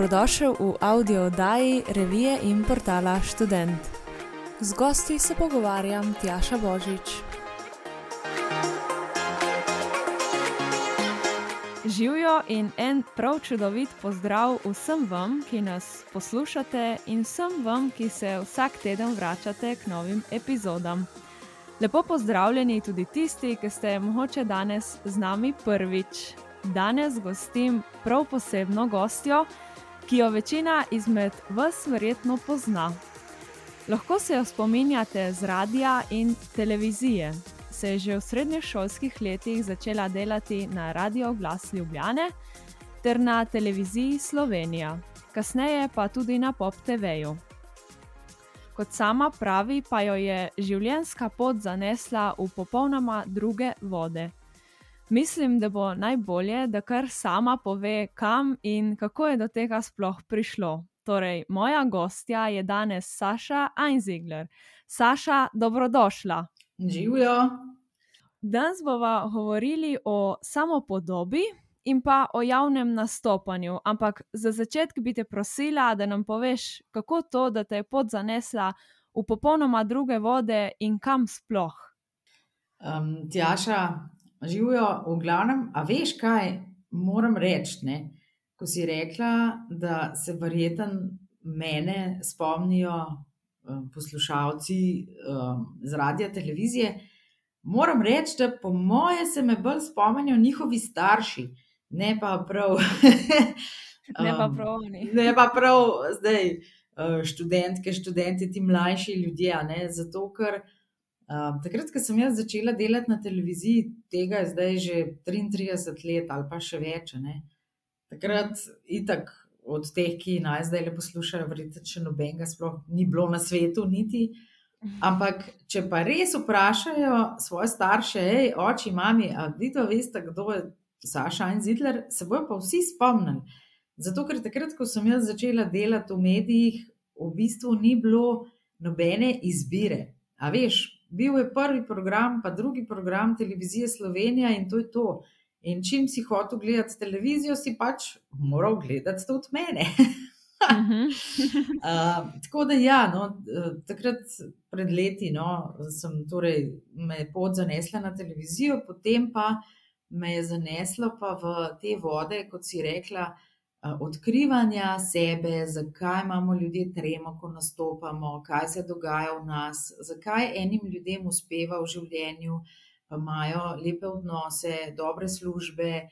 Dobrodošel v audio oddaji revije in portala Student. Z gosti se pogovarjam Tjaša Božič. Živijo in en prav čudovit pozdrav vsem vam, ki nas poslušate, in vsem vam, ki se vsak teden vračate k novim epizodam. Lepo pozdravljeni tudi tisti, ki ste mogoče danes z nami prvič. Danes gostim prav posebno gostjo, ki jo večina izmed vas verjetno pozna. Lahko se jo spominjate z radia in televizije. Se je že v srednješolskih letih začela delati na Radio Glas Ljubljane ter na televiziji Slovenija, kasneje pa tudi na Pop TV-ju. Kot sama pravi, pa jo je življenjska pot zanesla v popolnoma druge vode. Mislim, da bo najbolje, da kar sama pove, kam in kako je do tega sploh prišlo. Torej, moja gostja je danes Saša Einzigler. Saša, dobrodošla. Živijo. Danes bomo govorili o samopodobi in pa o javnem nastopanju. Ampak za začetek bi te prosila, da nam poveš, kako to, da te je pot zanesla v popolnoma druge vode in kam sploh. Um, Tjaša, živijo v glavnem, a veš kaj, moram reči. Ne? Ko si rekla, da se verjeten mene spomnijo um, poslušalci um, z radia televizije, moram reči, da po moje se me bolj spomnijo njihovi starši, ne pa prav. Ne pa prav oni. ne pa prav zdaj študentke, študenti, ti mlajši ljudje. Ne? Zato, ker Um, takrat, ko sem jaz začela delati na televiziji, tega je zdaj že 33 let ali pa še več. Ne? Takrat, itak, od teh, ki naj zdaj le poslušajo, verjete, če nobenega sploh ni bilo na svetu, niti. Ampak, če pa res vprašajo svoje starše, hej, oči, mami, a vi to veste, kdo je Saša in Zidler, se bojo pa vsi spomnili. Zato, ker takrat, ko sem jaz začela delati v medijih, v bistvu ni bilo nobene izbire. A veš, bil je prvi program, pa drugi program televizije Slovenija in to je to. In čim si hotel gledati televizijo, si pač moral gledati tudi mene. uh, tako da, ja, no, takrat pred leti no, sem torej me pot zanesla na televizijo, potem pa me je zaneslo pa v te vode, kot si rekla, odkrivanja sebe, zakaj imamo ljudje tremo, ko nastopamo, kaj se dogaja v nas, zakaj enim ljudem uspeva v življenju, pa imajo lepe odnose, dobre službe,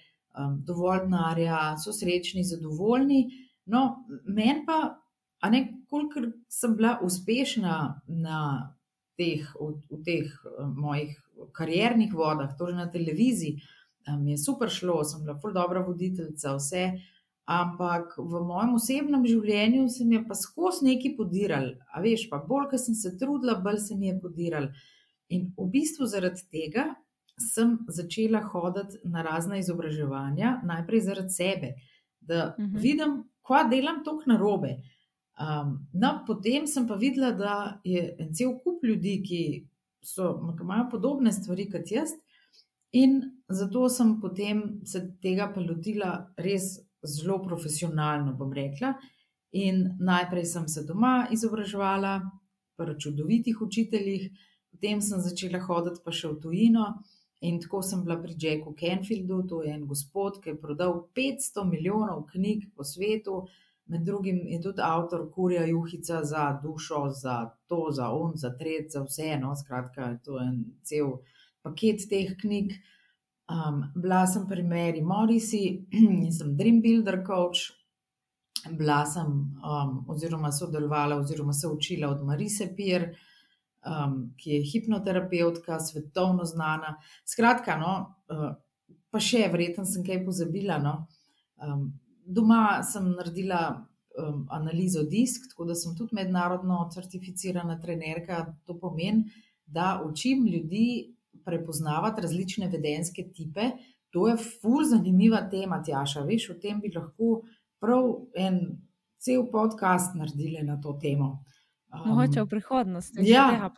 dovolj denarja, so srečni, zadovoljni. No, meni pa, a ne koliko sem bila uspešna na teh, v, v teh mojih kariernih vodah, torej na televiziji, mi je super šlo, sem bila ful dobra voditeljica, vse. Ampak v mojem osebnem življenju se mi je pa skozi neki podiral, a veš, pa bolj, ker sem se trudila, bolj se mi je podiral. In v bistvu zaradi tega sem začela hoditi na razne izobraževanja, najprej zaradi sebe, da uh -huh. vidim, kva delam tok na robe. Um, no, potem sem pa videla, da je en cel kup ljudi, ki, so, ki imajo podobne stvari kot jaz, in zato sem potem se tega pa lotila res zelo profesionalno, bom rekla. In najprej sem se doma izobraževala, pri čudovitih učiteljih, potem sem začela hoditi pa še v tujino. In tako sem bila pri Jacku Canfieldu, to je en gospod, ki je prodal 500 milijonov knjig po svetu, med drugim je tudi avtor Kurja Juhica za dušo, za to, za on, za tret, za vse. No, skratka, to je en cel paket teh knjig. Um, bila sem pri Mary Morrisi in sem Dream Builder coach. Bila sem, um, oziroma sodelovala, oziroma se učila od Marise Pier, um, ki je hipnoterapeutka, svetovno znana. Skratka, no, uh, pa še, verjetno sem kaj pozabila. No. Um, doma sem naredila um, analizo disk, tako da sem tudi mednarodno certificirana trenerka. To pomeni, da učim ljudi prepoznavati različne vedenske tipe. To je ful zanimiva tema, Tjaša. Veš, o tem bi lahko prav en cel podcast naredili na to temo. Um, Mogoče v prihodnosti. Ja,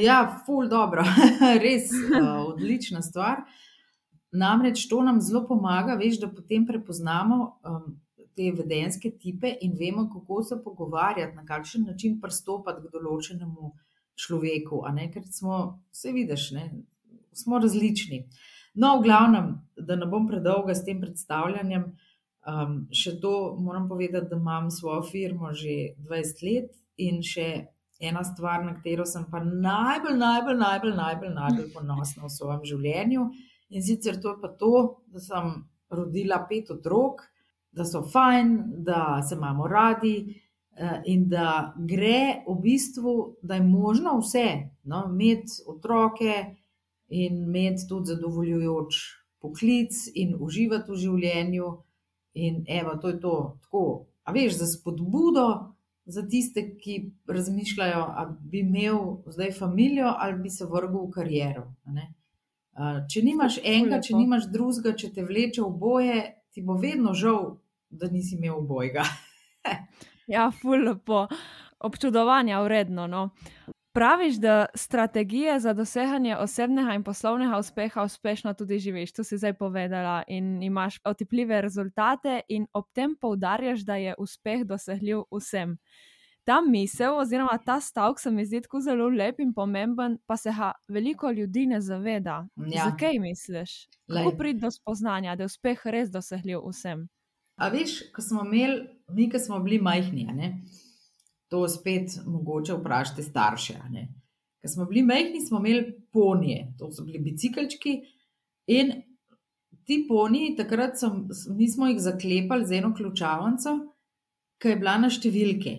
ja, ful dobro, res uh, odlična stvar. Namreč to nam zelo pomaga, veš, da potem prepoznamo um, te vedenske tipe in vemo, kako se pogovarjati, na kakšen način pristopati k določenemu človeku. Ker smo, vse vidiš, ne? Smo različni. No, v glavnem, da ne bom predolga s tem predstavljanjem, um, še to moram povedati, da imam svojo firmo že 20 let in še ena stvar, na katero sem pa najbolj, najbolj, najbolj, najbolj, najbolj ponosna v svojem življenju. In sicer to je pa to, da sem rodila pet otrok, da so fajn, da se imamo radi. Eh, in da gre v bistvu, da je možno vse, no, imeti otroke in imeti tudi zadovoljujoč poklic in uživati v življenju. In evo, to je to. Tako, a veš, za spodbudo za tiste, ki razmišljajo, da bi imel zdaj družino ali bi se vrgel v kariero. Če nimaš enega, če nimaš drugega, če te vleče v boje, ti bo vedno žal, da nisi imel bojega. ja, fulpo, občudovanja vredno. No. Praviš, da strategije za doseganje osebnega in poslovnega uspeha uspešno tudi živiš. To si zdaj povedala in imaš otipljive rezultate, in ob tem poudarjaš, da je uspeh dosegljiv vsem. Ta misel, oziroma ta stavek, se mi zdi tako zelo lep in pomemben, pa se ga veliko ljudi ne zaveda. Ja. Zakaj misliš? Kako priti do spoznanja, da je uspeh res dosegljiv vsem? A veš, ko smo imeli, mi, ki smo bili majhni, ne? To spet mogoče vprašati starše. Ker smo bili majhni, smo imeli ponije, to so bili biciklčki. In ti poniji, takrat sem, mi smo jih zaklepali z eno ključavnico, ki je bila na številke.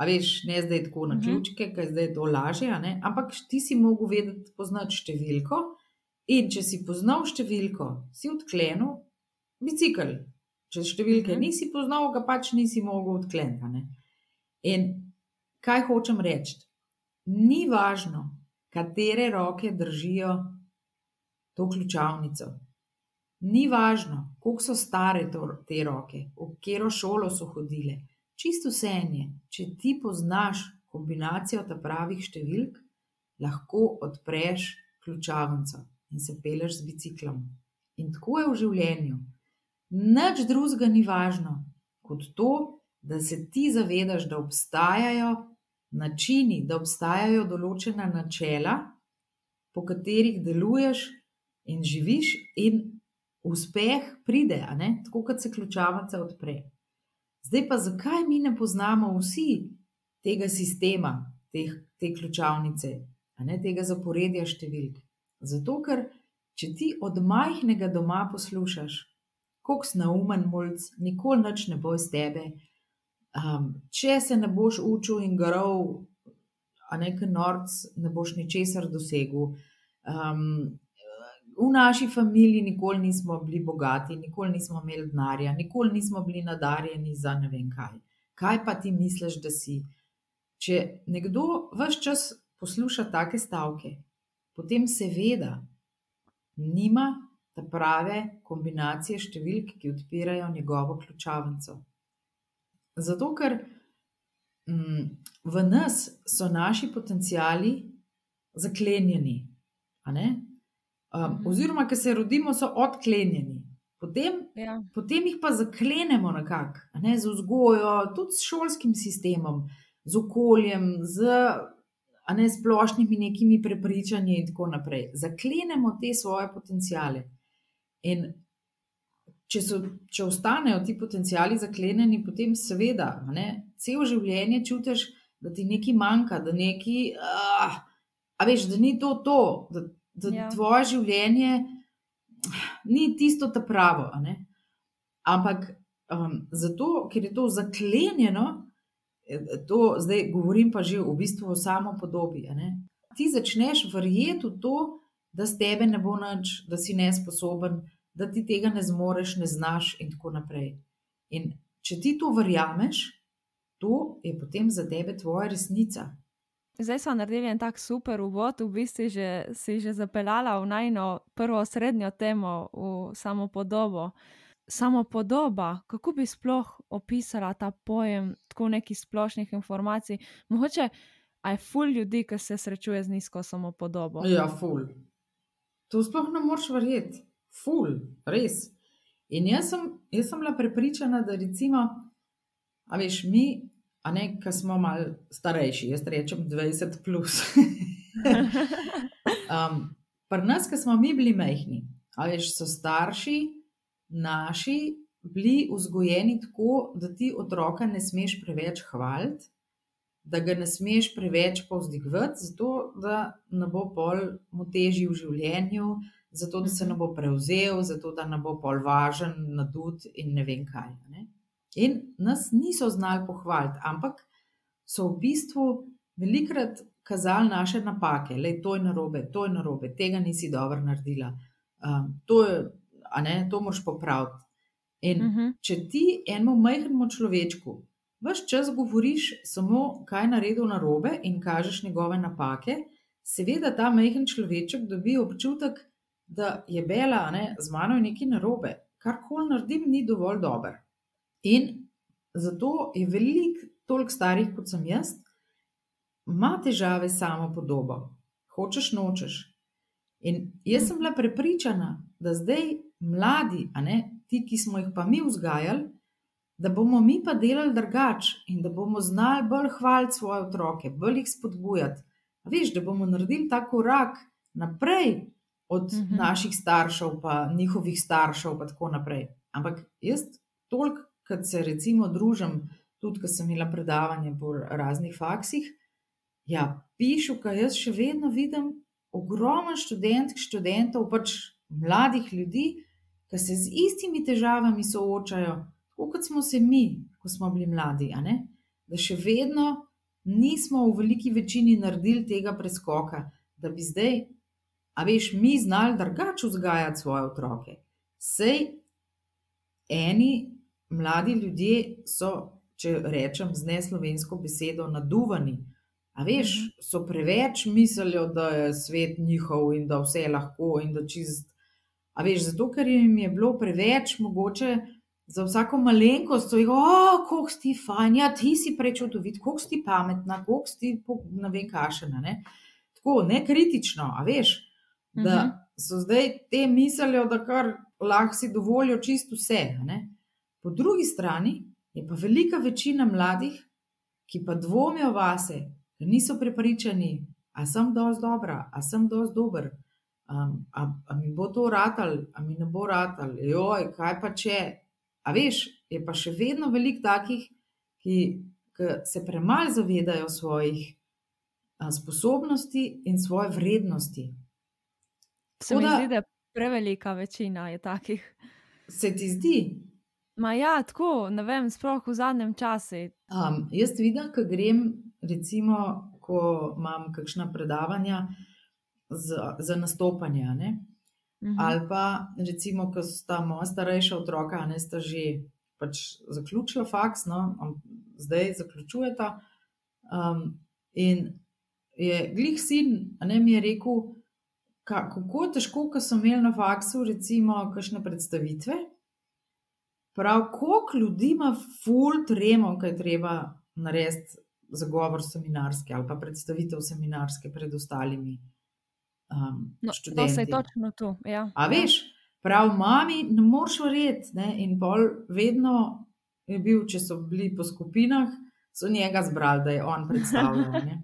A veš, ne zdaj tako na mhm. ključke, ker zdaj je to lažje, ampak ti si mogel vedeti, poznati številko. In če si poznal številko, si odklenil bicikl. Če številke mhm. nisi poznal, ga pač nisi mogel odkleniti. In kaj hočem reči? Ni važno, katere roke držijo to ključavnico. Ni važno, koliko so stare to, te roke, v katero šolo so hodile. Čisto vse je, če ti poznaš kombinacijo ta pravih številk, lahko odpreš ključavnico in se peleš z biciklom. In tako je v življenju. Nič drugega ni važno kot to, da se ti zavedaš, da obstajajo načini, da obstajajo določena načela, po katerih deluješ in živiš, in uspeh pride, tako kot se ključavnica odpre. Zdaj pa, zakaj mi ne poznamo vsi tega sistema, teh, te ključavnice, ne, tega zaporedja številk? Zato, ker če ti od majhnega doma poslušaš, kako si naumen, mulj, nikoli noč ne bo iz tebe, Um, če se ne boš učil in garov, a nekaj norc, ne boš ničesar dosegel. Um, v naši familiji nikoli nismo bili bogati, nikoli nismo imeli denarja, nikoli nismo bili nadarjeni za ne vem kaj. Kaj pa ti misliš, da si? Če nekdo vse čas posluša take stavke, potem seveda nima ta prave kombinacije številk, ki odpirajo njegovo ključavnico. Zato, ker mm, v nas so naši potencijali zaklenjeni. Um, oziroma, ker se rodimo, so odklenjeni. Potem, ja. potem jih pa zaklenemo nekako, ne, z vzgojo, tudi s šolskim sistemom, z okoljem, z ne, splošnimi nekimi prepričanji in tako naprej. Zaklenemo te svoje potencijale. In če, so, če ostanejo ti potencijali zaklenjeni, potem seveda, ne, cel življenje čutiš, da ti nekaj manjka, da, neki, uh, veš, da ni to, to da, da ja. tvoje življenje ni tisto ta pravo. Ampak um, zato, ker je to zaklenjeno, eh, to zdaj govorim pa že v bistvu o samo podobi. Ti začneš verjeti v to, da z tebe ne bo nič, da si nesposoben, da ti tega ne zmoriš, ne znaš, in tako naprej. In če ti to verjameš, to je potem za tebe tvoja resnica. Zdaj smo naredili en tak super uvod, v bistvu že, si že zapeljala v najno prvo srednjo temo, v samo podobo. Samo podoba, kako bi sploh opisala ta pojem, tako nekih splošnih informacij. Mogoče je ful ljudi, ki se srečuje z nizko samo podobo. Ja, ful. To sploh ne moreš verjeti ful, res. In jaz sem, jaz sem bila prepričana, da recimo, a veš, mi, a ne, ki smo malo starejši, jaz rečem 20 plus. um, Pri nas, ki smo mi bili majhni, a veš, so starši naši bili vzgojeni tako, da ti otroka ne smeš preveč hvaliti, da ga ne smeš preveč povzdigovati, zato da ne bo pol mu težji v življenju, zato da se ne bo prevzel, zato da ne bo pol važen, nadut in ne vem kaj. Ne? In nas niso znali pohvaliti, ampak so v bistvu velikrat kazali naše napake, da je to narobe, to je narobe, tega nisi dobro naredila, um, to, je, ne, to moš popraviti. In uh Mhm. -huh. če ti enemu majhnemu človečku vse čas govoriš samo, kaj je naredil na robe in kažeš njegove napake, seveda ta majhen človeček dobi občutek, da je bela, ne, z mano je nekaj narobe, karkoli naredim, ni dovolj dober. In zato je veliko, toliko starih kot sem jaz, ima težave s samo podobo, hočeš nočeš. In jaz sem bila prepričana, da zdaj mladi, a ne ti, ki smo jih pa mi vzgajali, da bomo mi pa delali drugače in da bomo znali bolj hvaliti svoje otroke, bolj jih spodbujati. Veš, da bomo naredili ta korak naprej od uh Mhm. -huh. naših staršev, pa njihovih staršev, pa tako naprej. Ampak jaz toliko, kot se recimo družim, tudi ko sem imela predavanje po raznih faksih, ja, pišu, kaj jaz še vedno vidim ogromno študentk, študentov, pač mladih ljudi, ki se z istimi težavami soočajo, tako kot smo se mi, ko smo bili mladi. Da še vedno nismo v veliki večini naredili tega preskoka, da bi zdaj, a veš, mi znali drugače vzgajati svoje otroke. Sej eni mladi ljudje so, če rečem z neslovensko besedo, naduvani. A veš, so preveč mislijo, da je svet njihov in da vse lahko in da čist. A veš, zato ker jim je bilo preveč mogoče za vsako malenkost, so jih, oh, kako si fajn, ja, ti si prečudovit, kako si pametna, kako si ne vem kašena. Ne? Tako, ne kritično, a veš, da Mhm. so zdaj te mislijo, da kar lahko si dovolijo čisto vse. ne. Po drugi strani je pa velika večina mladih, ki pa dvomijo vase, ker niso prepričani, a sem dovolj dobra, a sem dovolj dober, um, a, a mi bo to ratal, a mi ne bo ratal, joj, kaj pa če. A veš, je pa še vedno veliko takih, ki, ki se premalo zavedajo svojih a, sposobnosti in svoje vrednosti. Se Tako mi zdi, da je prevelika večina je takih. Se ti zdi? Ma ja, tako, ne vem, sploh v zadnjem času. Um, jaz vidim, ko grem, recimo, ko imam kakšna predavanja za, za nastopanje. Ne? Mhm. Ali pa, recimo, ko sta moja starejša otroka, ne sta že pač zaključila faks, no, zdaj zaključujeta. Um, in je glih sin, ne mi je rekel, kako je težko, ko sem imel na faksu, recimo, kakšne predstavitve. Prav, koliko ljudi ima ful tremo, kaj treba narediti za govor seminarski ali pa predstavitev seminarske pred ostalimi um, No, to študenti. se je točno tu. Ja. A veš, prav, mami, ne moreš verjeti. In pol vedno je bil, če so bili po skupinah, so njega zbrali, da je on predstavljal. ne.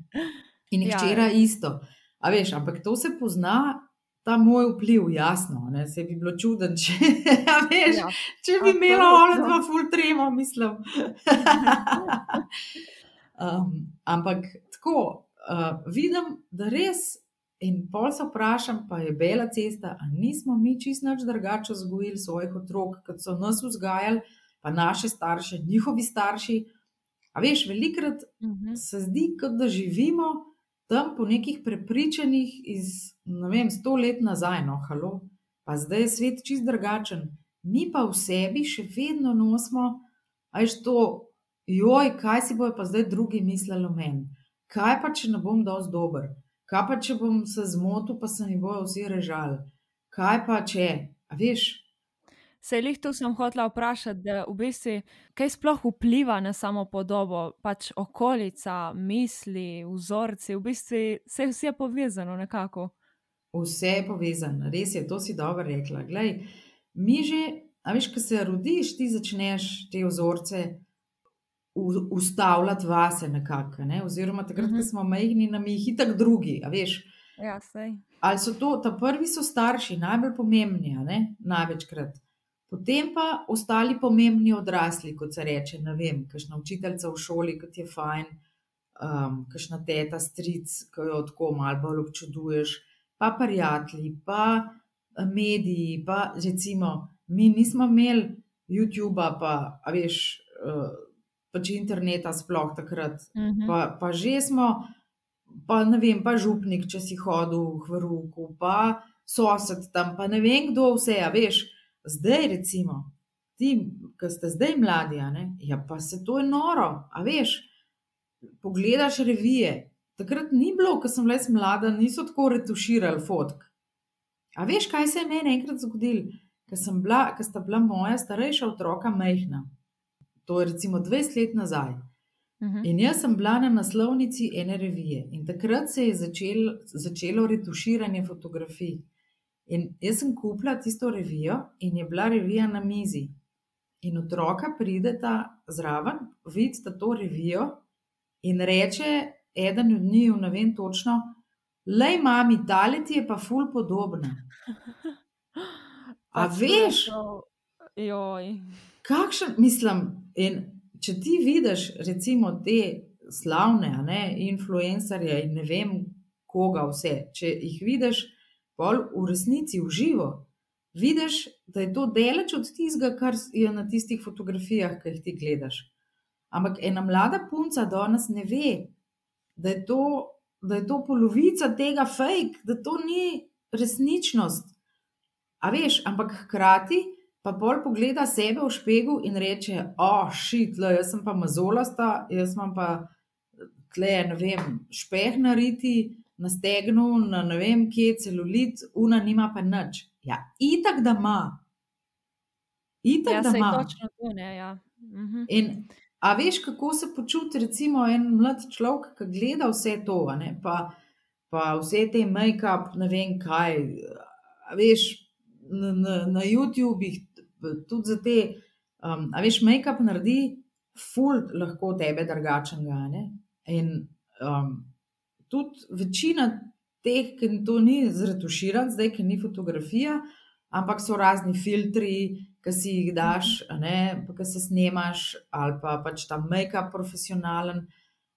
In Ja. hčera isto. A veš, ampak to se pozna. Ta moj vpliv, jasno, ne, se bi bilo čuden, če, a veš, Ja. če bi imela absolutno. ona dva full trema, mislim. um, ampak tako, uh, vidim, da res, in pol se vprašam, pa je bela cesta, ali nismo mi čist nič drugače vzgojili svojih otrok, kot so nas vzgajali, pa naše starše, njihovi starši. A veš, velikrat Mhm. se zdi, kot da živimo tam po nekih prepričanjih iz, ne vem, sto let nazaj, no, halo, pa zdaj je svet čist drugačen. Mi pa v sebi še vedno nosimo, ajš to, joj, kaj si bojo pa zdaj drugi mislili o meni. Kaj pa, če ne bom dovolj dober? Kaj pa, če bom se zmotil, pa se mi bojo vsi režali? Kaj pa, če, a veš, Se jih tu sem hotela vprašati, da v bistvu kaj sploh vpliva na samo podobo, pač okolica, misli, vzorci, v bistvu vse, vse je povezano nekako. Vse je povezano, res je, to si dobro rekla. Glej, mi že, a veš, ko se rodiš, ti začneš te vzorce ustavljati vase nekako. Ne? Oziroma, takrat, uh -huh. ko mhm. smo majhni, nam jih itak drugi, a veš. Ja, Ali so to, ta prvi so starši, najbolj pomembni, največkrat. Potem pa ostali pomembni odrasli, kot se reče, ne vem, kakšna učiteljica v šoli, kot je fajn, um, kakšna teta, stric, ki jo tako malo bolj občuduješ, pa prijatelji, pa mediji, pa recimo, mi nismo imeli YouTube, pa veš. Uh, pač interneta, sploh takrat. Uh mhm. -huh. pa, pa že smo, pa ne vem, pa župnik, če si hodil v Hruku, pa sosed tam, pa ne vem kdo vse, a veš, zdaj recimo. Ti, ki ste zdaj mladi, ja, pa se to je noro, a veš. Pogledaš revije. Takrat ni bilo, ko sem le mlada, niso tako retuširali fotk. A veš, kaj se je meni enkrat zgodilo, ko sta bila moja starejša otroka mehna to je recimo 20 let nazaj. Uh mhm. -huh. In jaz sem bila na naslovnici ene revije in takrat se je začel, začelo retuširanje fotografij. In jaz sem kupila tisto revijo in je bila revija na mizi. In otroka prideta zraven, vidita to revijo in reče, eden od njih, ne vem točno, le mami, tale ti je pa ful podobna. A veš? Joj kakšen, mislim, in če ti vidiš, recimo, te slavne, ne, influencerje in ne vem koga vse, če jih vidiš, pol v resnici v živo, vidiš, da je to deleč od tistega, kar je na tistih fotografijah, ki jih ti gledaš. Ampak ena mlada punca danes ne ve, da je to. Da je to polovica tega fake, da to ni resničnost. A veš, ampak hkrati pa bolj pogleda sebe v špegu in reče: O, oh, šit, le, jaz sem pa mazolasta, jaz imam pa tle, ne vem, špeh nariti, na stegnu, na ne vem, kje celulit, una nima pa nič. Ja, itak da ima. Itak ja, da ima. Točno to, ne, ja. Mhm. In, a veš, kako se počuti, recimo, en mlad človek, ki gleda vse to, ne, pa, pa vse te make-up, ne vem kaj. A veš, na, na, na YouTubih tudi za te, um, a veš, make-up naredi, ful, lahko tebe drugačnega. In um, tudi večina teh, ki to ni zretuširan, zdaj, ki ni fotografija, ampak so razni filtri, ki si jih daš, ki se snemaš, ali pa pač ta make-up profesionalen.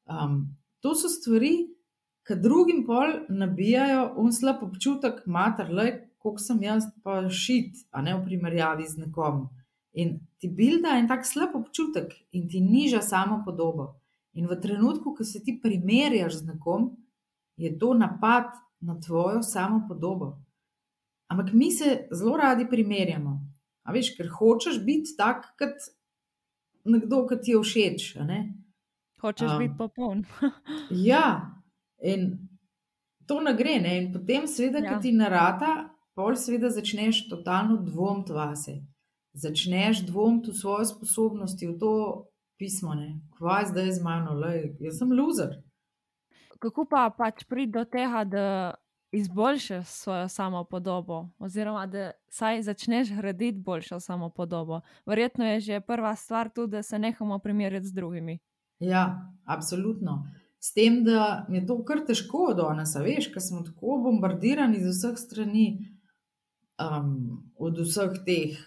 Um, to so stvari, ki drugim pol nabijajo un slab občutek, mater, koliko sem jaz pa šit, a ne v primerjavi z nekom. In ti bilda en tak slab občutek in ti niža samo podobo. In v trenutku, ko se ti primerjaš z nekom, je to napad na tvojo samo podobo. Ampak mi se zelo radi primerjamo. A veš, ker hočeš biti tak, kot nekdo, ki ti je všeč. Hočeš um, biti popoln. ja, in to ne gre. Ne? In potem, seveda, ja. ki ti narata, pol seveda začneš totalno dvomiti vase. Začneš dvomiti v svoje sposobnosti, v to pismo, kaj zdaj z mano, le jaz sem loser. Kako pa pač priti do tega, da izboljšaš svojo samo podobo, oziroma da saj začneš graditi boljšo samo podobo? Verjetno je že prva stvar tu, da se nehamo primerjati z drugimi. Ja, absolutno. S tem, da je to kar težko do nas, veš, ker smo tako bombardirani z vseh strani um, od vseh teh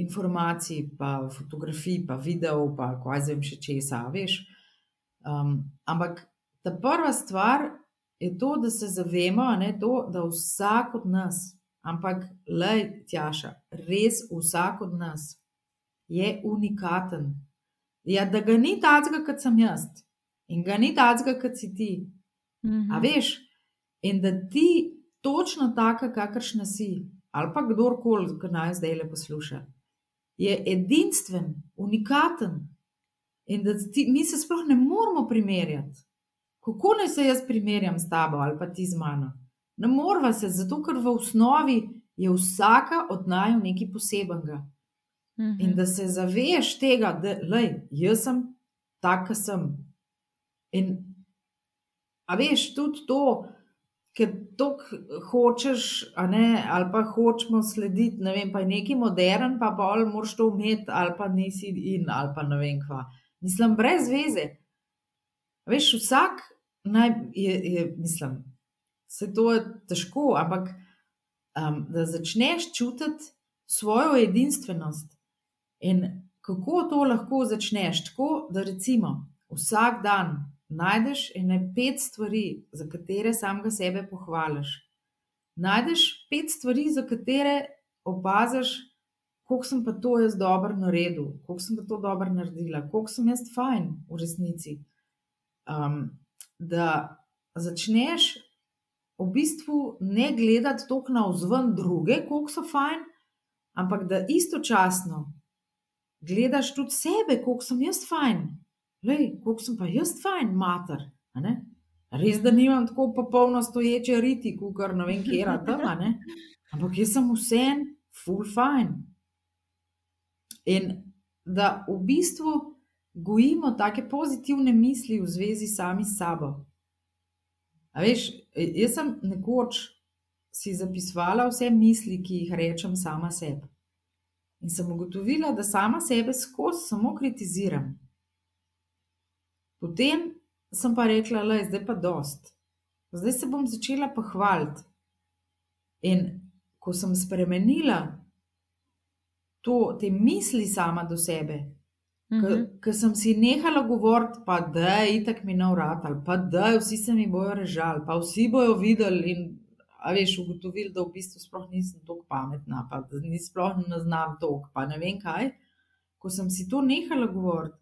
informacij, pa fotografij, pa videov, pa kaj zvem še česa, veš. Um, ampak ta prva stvar je to, da se zavemo, ne, to, da vsak od nas, ampak le tjaša, res vsak od nas je unikaten. Ja, da ga ni tacga, kot sem jaz, in ga ni tacga, kot si ti. -hmm. A veš, in da ti točno taka, kakršna si, ali pa kdorkoli, ki naj zdaj le posluša, je edinstven, unikaten in da ti, mi se sploh ne moramo primerjati. Kako naj se jaz primerjam s tabo ali pa ti z mano? Ne moramo se, zato ker v osnovi je vsaka od naju nekaj posebenega. Mhm. In da se zaveš tega, da lej, jaz sem tak, kot sem. In a veš tudi to, ker tok hočeš, ne, ali pa hočemo slediti, ne vem, pa je neki modern, pa bolj moraš to umeti, ali pa nisi in, ali pa ne vem kva. Mislim, brez veze. Veš, vsak naj, je, je, mislim, se to je težko, ampak um, da začneš čutiti svojo edinstvenost in kako to lahko začneš, tako da recimo vsak dan najdeš ene pet stvari, za katere samega sebe pohvališ. Najdeš pet stvari, za katere opaziš, koliko sem pa to jaz dobro naredil, koliko sem pa to dobro naredila, koliko sem jaz fajn v resnici. Um, da začneš v bistvu ne gledati toliko na vzven druge, koliko so fajn, ampak da istočasno gledaš tudi sebe, koliko sem jaz fajn, Lej, koliko sem pa jaz fajn, mater. Res, da nimam tako popolno stoječe riti, kot ne vem, kje je tam. Ampak jaz sem vsem, full fajn. In da v bistvu gojimo take pozitivne misli v zvezi sami s sabo. A veš, jaz sem nekoč si zapisovala vse misli, ki jih rečem sama sebi. In sem ugotovila, da sama sebe skozi samo kritiziram. Potem sem pa rekla, da je zdaj pa dost. Zdaj se bom začela pa hvaliti. In ko sem spremenila to, te misli sama do sebe, mm -hmm. ker sem si nehala govoriti, pa da je itak mi na vrat, ali pa da je vsi se mi bojo režali, pa vsi bojo videli in veš, ugotovili, da v bistvu sploh nisem tako pametna, pa da nisem sploh ne znam tok, pa ne vem kaj. Ko sem si to nehala govoriti,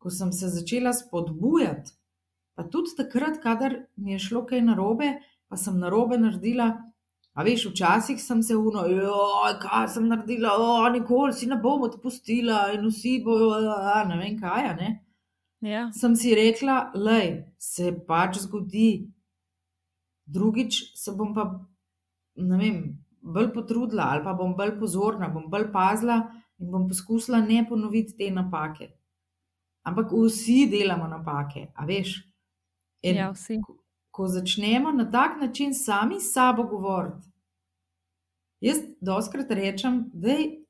ko sem se začela spodbujati, pa tudi takrat, kadar mi je šlo kaj narobe, pa sem narobe naredila. A veš, včasih sem se uno, kaj sem naredila, o, nikoli si ne bom odpustila in vsi bojo, a, ne vem kaj. Ne? Ja. Sem si rekla, da se pač zgodi, drugič se bom pa, ne vem, bolj potrudila ali pa bom bolj pozorna, bom bolj pazila in bom poskusila ne ponoviti te napake. Ampak vsi delamo napake, a veš. In ja, ko, ko začnemo na tak način sami s sabo govoriti, jaz doskrat rečem, da je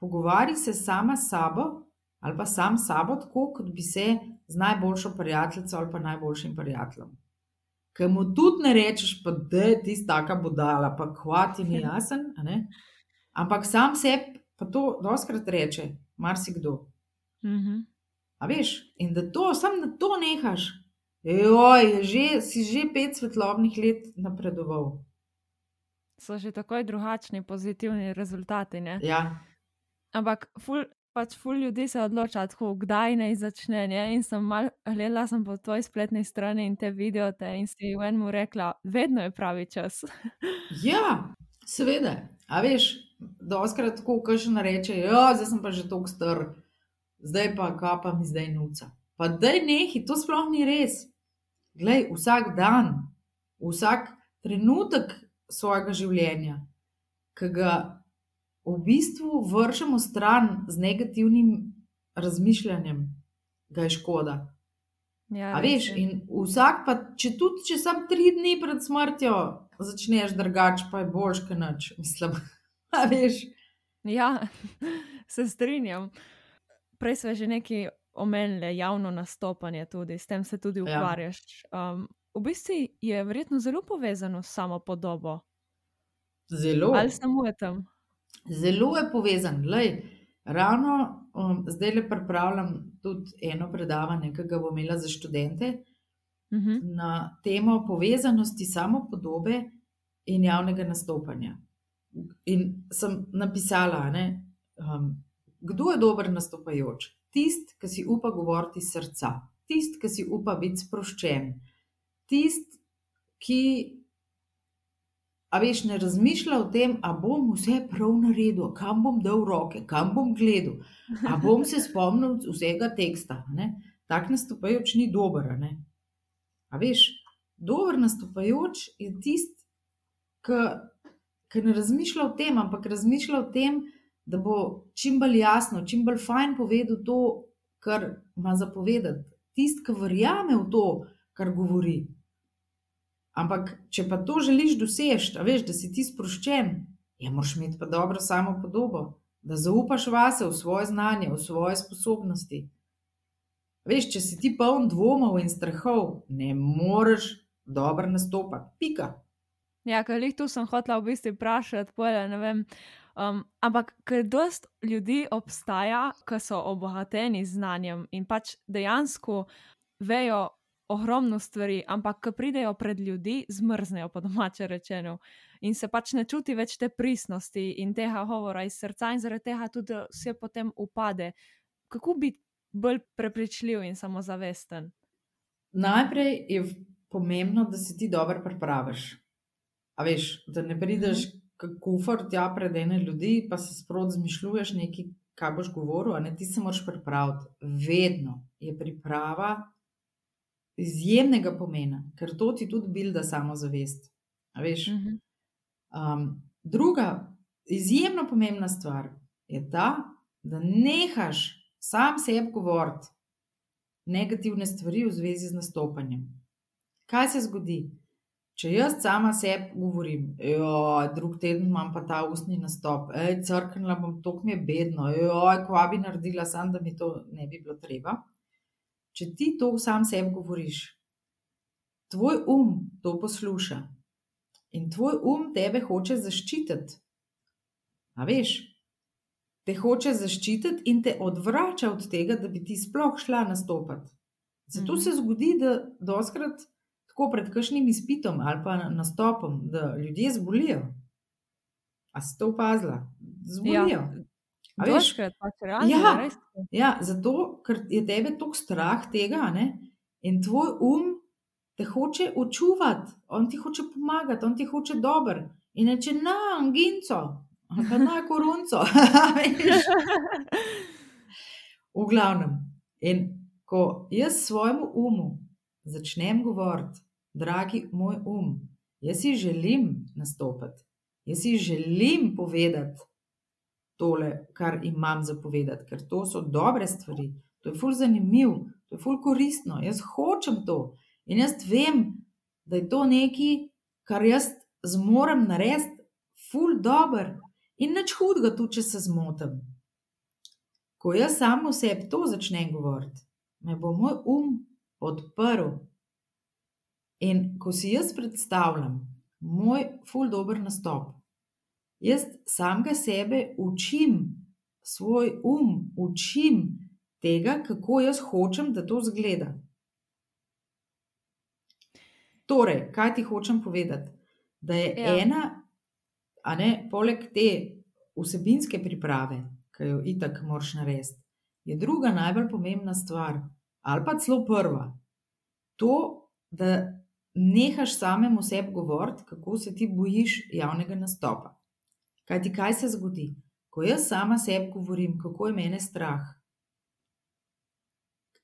pogovarjati se sama s sabo ali pa sam s sabo, tako kot bi se z najboljšo prijateljico ali pa najboljšim prijateljem. Ker mu tudi ne rečeš, pa, da je ti taka budala, pa kvati ni jasen. Ampak sam sebi pa to doskrat reče, marsikdo. Mm -hmm. A veš, in da to, samo da to nehaš, joj, že, si že pet svetlobnih let napredoval. So že tako drugačni, pozitivni rezultati. Ja. Ampak, ful, pač ful ljudi se odloča, tako, kdaj naj začne. Ne? In sem mal, gledala sem po tvoji spletni strani in te videote in si v enem rekla, vedno je pravi čas. ja, seveda. A veš, da oskrat tako, kar še nareče, ja, zdaj sem pa že tako star zdaj pa kapa mi zdaj nuca. Pa da je nekaj, to sploh ni res. Glej, vsak dan, vsak trenutek svojega življenja, ki ga v bistvu vršimo stran z negativnim razmišljanjem, ga je škoda. Ja, veš, in vsak, pa če tudi če sam tri dni pred smrtjo začneš drugače, pa je boljš, kaj noč, mislim. A veš. Ja, se strinjam prej smo že nekaj omenili, javno nastopanje, tudi s tem se tudi ja. ukvarjaš. Ja. Um, v bistvu je verjetno zelo povezano s samo podobo. Zelo. Ali samo je tam? Zelo je povezan. Lej, ravno um, zdaj le pripravljam tudi eno predavanje, ki ga bom imela za študente uh mhm. -huh. na temo povezanosti samo podobe in javnega nastopanja. In sem napisala, ne, um, Kdo je dober nastopajoč? Tist, ki si upa govoriti iz srca, tist, ki si upa biti sproščen, tist, ki, a veš, ne razmišlja o tem, a bom vse prav naredil, kam bom dal roke, kam bom gledal, a bom se spomnil vsega teksta. Ne? Tak nastopajoč ni dober. Ne? A veš, dober nastopajoč je tist, ki ne razmišlja o tem, ampak razmišlja o tem, da bo čim bolj jasno, čim bolj fajn povedal to, kar ima zapovedati. Tisti, ki verjame v to, kar govori. Ampak, če pa to želiš doseči, veš, da si ti sproščen, ja, moraš imeti pa dobro samo podobo, da zaupaš vase, v svoje znanje, v svoje sposobnosti. Veš, če si ti poln dvomov in strahov, ne moreš dobro nastopati. Pika. Ja, ker jih tu sem hotela v bistvu vprašati, pojle, ne vem. Um, ampak, ker dost ljudi obstaja, ki so obohateni z znanjem in pač dejansko vejo ogromno stvari, ampak, ko pridejo pred ljudi, zmrznejo, po domače rečeno, in se pač ne čuti več te pristnosti in tega govora iz srca, in zaradi tega tudi vse potem upade. Kako biti bolj prepričljiv in samozavesten? Najprej je pomembno, da si ti dobro pripraviš. A veš, da ne prideš Mhm. kot kufr tja pred ene ljudi, pa se sproti zmišljuješ nekaj, kaj boš govoril, a ne ti se moraš pripraviti. Vedno je priprava izjemnega pomena, ker to ti tudi bilda samozavest. Veš. Mhm. Um, druga izjemno pomembna stvar je ta, da nehaš sam sebi govoriti negativne stvari v zvezi z nastopanjem. Kaj se zgodi? Če jaz sama sebi govorim, da drug teden imam pa ta ustni nastop, ej, crknila bom, to mi je bedno, joj, kva bi naredila, sam da mi to ne bi bilo treba. Če ti to sam sebi govoriš, tvoj um to posluša in tvoj um tebe hoče zaščititi. A veš, te hoče zaščititi in te odvrača od tega, da bi ti sploh šla nastopati. Zato Mhm. se zgodi, da doskrat tako pred kakšnim izpitom ali pa na- nastopom, da ljudje zbolijo. A si to opazila? Zbolijo. A veš? Doskrat pač realno, Ja. res. Ja, zato, ker je tebe toliko strah tega, ne? in tvoj um te hoče očuvati, on ti hoče pomagati, on ti hoče dobro. In reče, na, anginco, pa na veš. V glavnem. In ko jaz svojemu umu začnem govoriti, dragi moj um, jaz si želim nastopiti, jaz si želim povedati tole, kar imam za povedati, ker to so dobre stvari, to je ful zanimiv, to je ful koristno, jaz hočem to. In jaz vem, da je to nekaj, kar jaz zmorem narediti, ful dober. In nič hudega, tudi če se zmotim. Ko jaz samo sebi to začnem govoriti, me bo moj um podprl. In ko si jaz predstavljam moj ful dober nastop, jaz samega sebe učim, svoj um učim tega, kako jaz hočem, da to zgleda. Torej, kaj ti hočem povedati? Da je Ja. ja. ena, a ne, poleg te vsebinske priprave, ki jo itak moraš narediti, je druga najbolj pomembna stvar, ali pa celo prva. To, da nehaš samemu sebi govoriti, kako se ti bojiš javnega nastopa. Kaj ti kaj se zgodi? Ko jaz sama sebi govorim, kako je mene strah.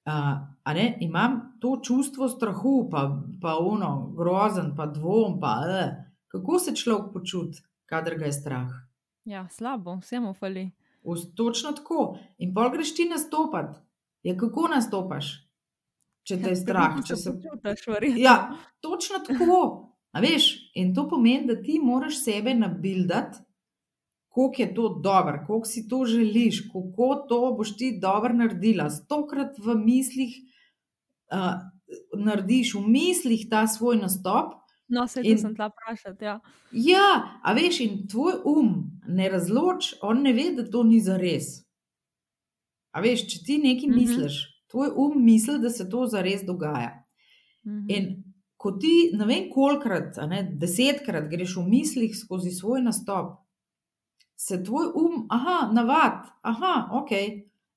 Uh, ne, imam to čustvo strahu, pa, pa ono, grozen, pa dvom, pa uh, kako se človek počuti, kadar ga je strah. Ja, slabo, vsemu fali. Točno tako. In pol greš ti nastopati. Ja, kako nastopaš, če te je strah? Če se... počutiš, verjetno. Ja, točno tako. A veš, in to pomeni, da ti moraš sebe nabildati, koliko je to dobro, koliko si to želiš, kako to boš ti dobro naredila. Stokrat v mislih uh, narediš, v mislih ta svoj nastop. No, se to sem tla vprašati. Ja. Ja, a veš, in tvoj um ne razloči, on ne ve, da to ni za res. A veš, če ti nekaj Mhm. misliš, tvoj um misli, da se to zares dogaja. Mhm. In ko ti, ne vem kolikrat, ne, desetkrat greš v mislih skozi svoj nastop, se tvoj um, aha, navad, aha, ok.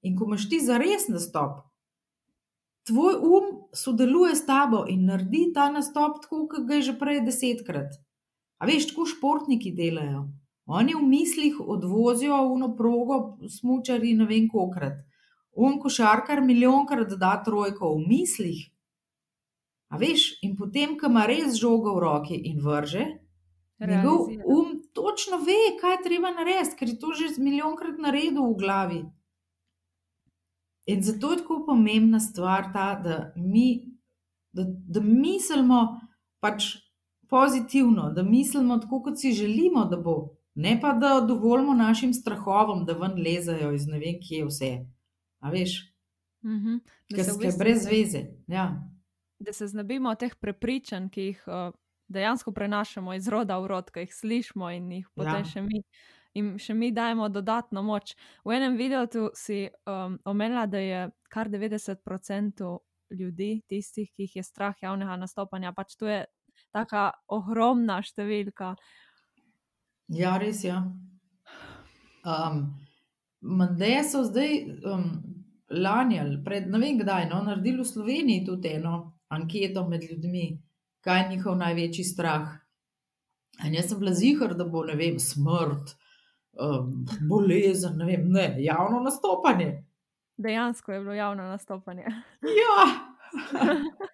In ko imaš ti zares nastop, tvoj um sodeluje s tabo in naredi ta nastop tako, kot ga je že prej desetkrat. A veš, tako športniki delajo. Oni v mislih odvozijo uno progo, smučari ne vem kolikrat. Un košarkar milijonkrat da trojko v mislih. A veš, in potem, ko ima res žogo v roki in vrže, njegov um točno ve, kaj je treba narediti, ker je to že milijonkrat naredil v glavi. In zato je tako pomembna stvar ta, da mi, da, da mislimo pač pozitivno, da mislimo tako, kot si želimo, da bo, ne pa da dovolimo našim strahovom, da ven lezajo iz ne vem kje vse. A veš, Mhm. Da ker v bistvu- brez veze. Ja. Da se znebimo teh prepričanj, ki jih uh, dejansko prenašamo iz roda v rod, ki jih slišimo in jih potem Ja. še mi. In še mi dajemo dodatno moč. V enem videu si um, omenila, da je kar 90% ljudi, tistih, ki jih je strah javnega nastopanja, pač to je tako ogromna številka. Ja, res je. Ja. Um, Mende so zdaj um, lani ali pred ne vem kdaj no, naredili v Sloveniji tudi eno anketo med ljudmi, kaj je njihov največji strah. In jaz sem bila zihar, da bo ne vem, smrt, um, bolezen, ne vem, ne, javno nastopanje. Dejansko je bilo javno nastopanje. Ja,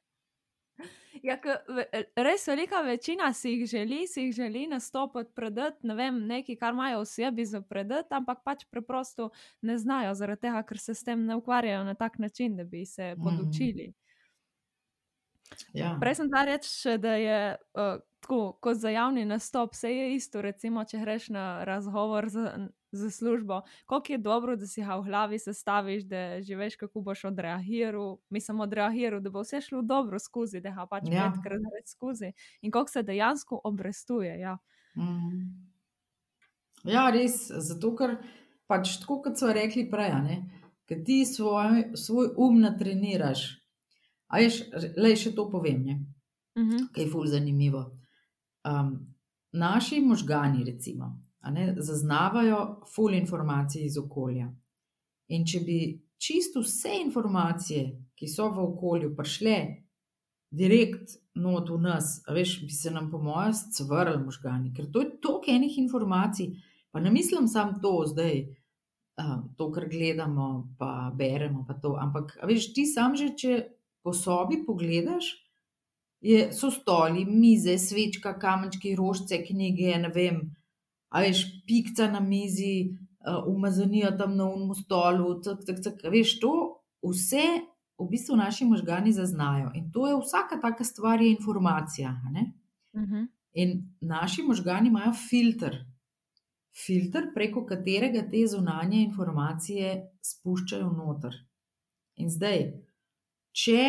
Ja, ve- res velika večina si jih želi, si jih želi nastopiti, predati, ne vem, nekaj, kar imajo v sebi za predati, ampak pač preprosto ne znajo, zaradi tega, ker se s tem ne ukvarjajo na tak način, da bi se Mhm. podučili. ja. Prej sem ta reči, še, da je uh, tako, kot za javni nastop, vse je isto. Recimo, če greš na razgovor za, za službo, koliko je dobro, da si ga v glavi sestaviš, da že veš, kako boš odreagiral. Mislim, odreagiral, da bo vse šlo dobro skozi, da ga pač Ja. petkrat več skozi. In koliko se dejansko obrestuje. Ja. Mhm. Ja, res, zato ker pač tako, kot so rekli prej, ker ti svoj, svoj um natreniraš. A veš, le še to povem, ne, Mhm. kaj je ful zanimivo. Um, naši možgani, recimo, ne, zaznavajo ful informacij iz okolja. In če bi čisto vse informacije, ki so v okolju, prišle direkt not v nas, veš, bi se nam, po mojem, cvrli možgani, ker to je toliko enih informacij. Pa ne mislim samo to zdaj, uh, to, kar gledamo, pa beremo, pa. Ampak, veš, ti sam že, če po sobi pogledaš, je, so stoli, mize, svečka, kamenčki, rožce, knjige, ne vem, a veš, pikca na mizi, uh, umazanija tam na unmu stolu, tak, tak, tak, veš, to vse v bistvu naši možgani zaznajo. In to je vsaka taka stvar, je informacija. ne. Mhm. In naši možgani imajo filter, filter, preko katerega te zunanje informacije spuščajo noter. In zdaj, če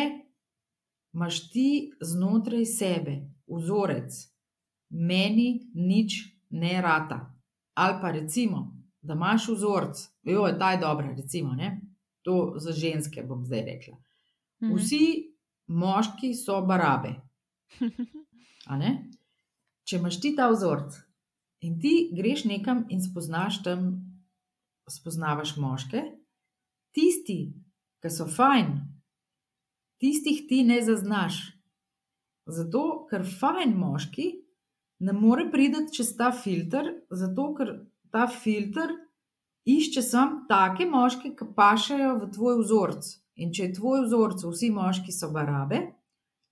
imaš ti znotraj sebe vzorec, meni nič ne rata, ali pa recimo, da imaš vzorec, jo je ta je dobra, recimo, ne? to za ženske bom zdaj rekla. Mhm. Vsi moški so barabe. Če imaš ti ta vzorec in ti greš nekam in spoznaš tam, spoznavaš moške, tisti, ki so fajn, tistih ti ne zaznaš. Zato, ker fajn moški ne more priti čez ta filter, zato ker ta filter išče samo take moške, ki pašajo v tvoj vzorec. In če je tvoj vzorec, vsi moški so barabe,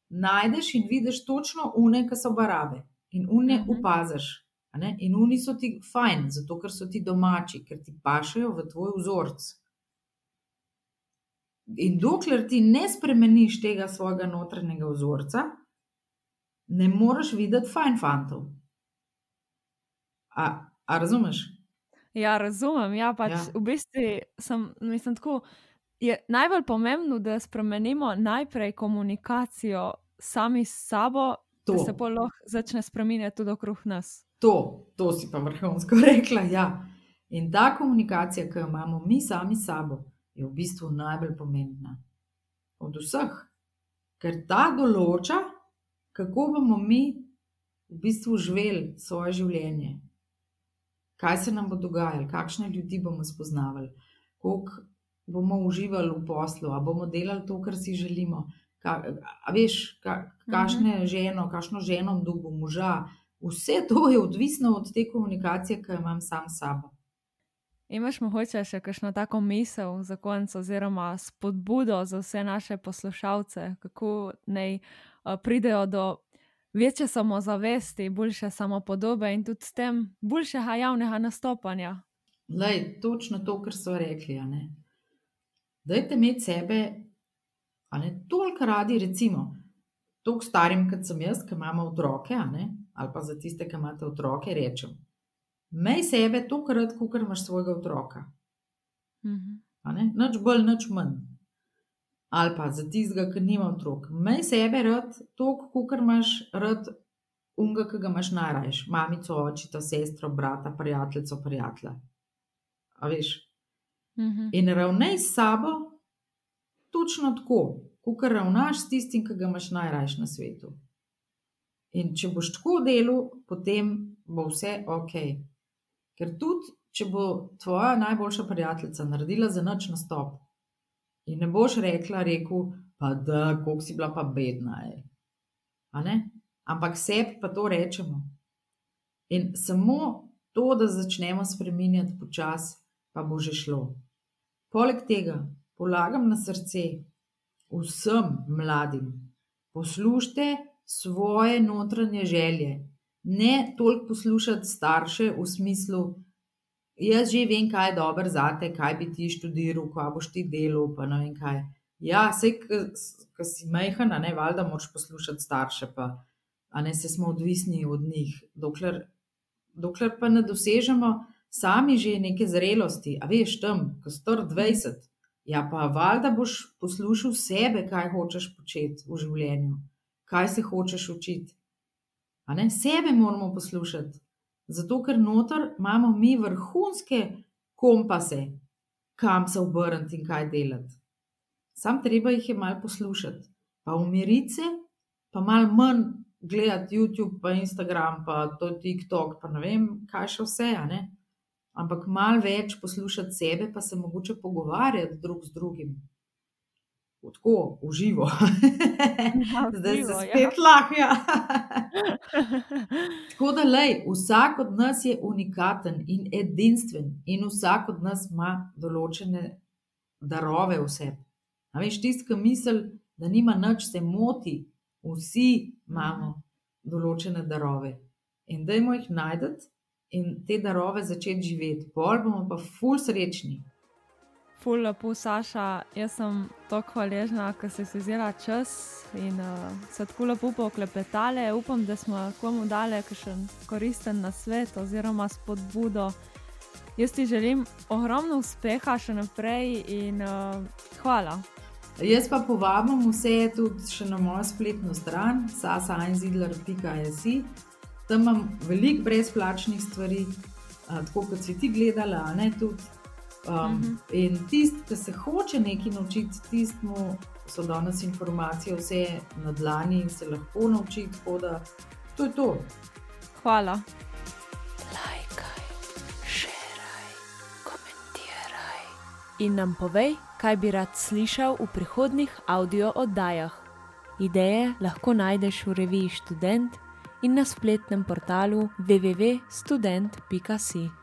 najdeš in vidiš točno une, ki so barabe. In une Mhm. opaziš. a ne. In oni so ti fajn, zato ker so ti domači, ker ti pašajo v tvoj vzorec. In dokler ti ne spremeniš tega svojega notranjega vzorca, ne moreš videti fajn fantov. A, a razumeš? Ja, razumem. Ja, pač Ja. V bistvu sem, mislim, tako, je najbolj pomembno, da spremenimo najprej komunikacijo sami s sabo, To. da se pol lahko začne spremenjati tudi okrog nas. To, to si pa vrhunsko rekla. Ja. In ta komunikacija, ki jo imamo mi sami s sabo, je v bistvu najbolj pomembna od vseh, ker ta določa, kako bomo mi v bistvu živeli svoje življenje, kaj se nam bo dogajalo, kakšne ljudi bomo spoznavali, koliko bomo uživali v poslu, ali bomo delali to, kar si želimo. Ka, a veš, ka, kakšne ženo, kakšno ženo dobo moža. Vse to je odvisno od te komunikacije, ki jo imam sam s sabo. Imaš mogoče še kakšno tako misel za konec, oziroma spodbudo za vse naše poslušalce, kako naj uh, pridejo do večje samozavesti, boljše samopodobe in tudi s tem boljšega javnega nastopanja. Lej, točno to, kar so rekli. Dajte imeti sebe, a ne toliko radi, recimo. tako starim, kot sem jaz, ki imamo otroke, ali pa za tiste, ki imate otroke, rečem: Mej sebe tokrat, kot imaš svojega otroka. Mhm. Noč bolj, noč manj. Ali pa za tistega, ki nima otrok. Mej sebe rad, toliko, kot imaš rad, unga, ki ga imaš najrajš, mamico, očeta, sestro, brata, prijateljico, prijatelja. A veš? Mhm. In ravnaj s sabo točno tako, kot ravnaš s tistim, ki ga imaš najrajš na svetu. In če boš tako delal, potem bo vse ok. Ker tudi, če bo tvoja najboljša prijateljica naredila za noč nastop in ne boš rekla, rekel, pa da, koliko si bila pa bedna. ej." A ne? Ampak sebi pa to rečemo. In samo to, da začnemo spreminjati počasi, pa bo že šlo. Poleg tega polagam na srce vsem mladim, poslušajte svoje notranje želje. Ne toliko poslušati starše v smislu, jaz že vem, kaj je dobro zate, kaj bi ti študiral, kaj boš ti delal, pa ne vem kaj. Ja, saj, ko si majhen, ne, valjda moraš poslušati starše, pa ne, saj smo odvisni od njih. Dokler, dokler pa ne dosežemo sami že neke zrelosti, a veš, tam, ko si star dvajset, ja, pa valjda boš poslušal sebe, kaj hočeš početi v življenju, kaj se hočeš učiti. Ne, sebe moramo poslušati. Zato, ker noter imamo mi vrhunske kompase, kam se obrniti in kaj delati. Samo treba jih je malo poslušati, pa umiriti se, pa malo manj gledati YouTube, pa Instagram, pa to TikTok, pa ne vem, kaj še vse. Ampak malo več poslušati sebe, pa se mogoče pogovarjati drug z drugim. Tako, v živo. Ja, v Zdaj se ja. spet lahko, ja. Tako da, lej, vsak od nas je unikaten in edinstven, in vsak od nas ima določene darove v sebi. A veš, tisti, ki misli, da nima nič, se moti. Vsi imamo določene darove. In dajmo jih najti in te darove začeti živeti. Pol bomo pa ful srečni. Ful lepo, Saša, jaz sem tako hvaležna, ker si vzela čas in uh, se tako lepo poklepetale. Upam, da smo komu dali kakšen koristen nasvet oziroma spodbudo. Jaz ti želim ogromno uspeha še naprej in uh, hvala. Jaz pa povabim vse tudi še na mojo spletno stran, sasainzidler.js. Tam imam veliko brezplačnih stvari, a, tako kot si ti gledala, ne tudi. Um, Mhm. In tisti, ki se hoče nekaj naučiti, tistemu so danes informacije vse na dlani in se lahko nauči. Tako da to je to. Hvala. Lajkaj, šeraj, komentiraj. In nam povej, kaj bi rad slišal v prihodnih audio oddajah. Ideje lahko najdeš v reviji Student in na spletnem portalu www.student.si.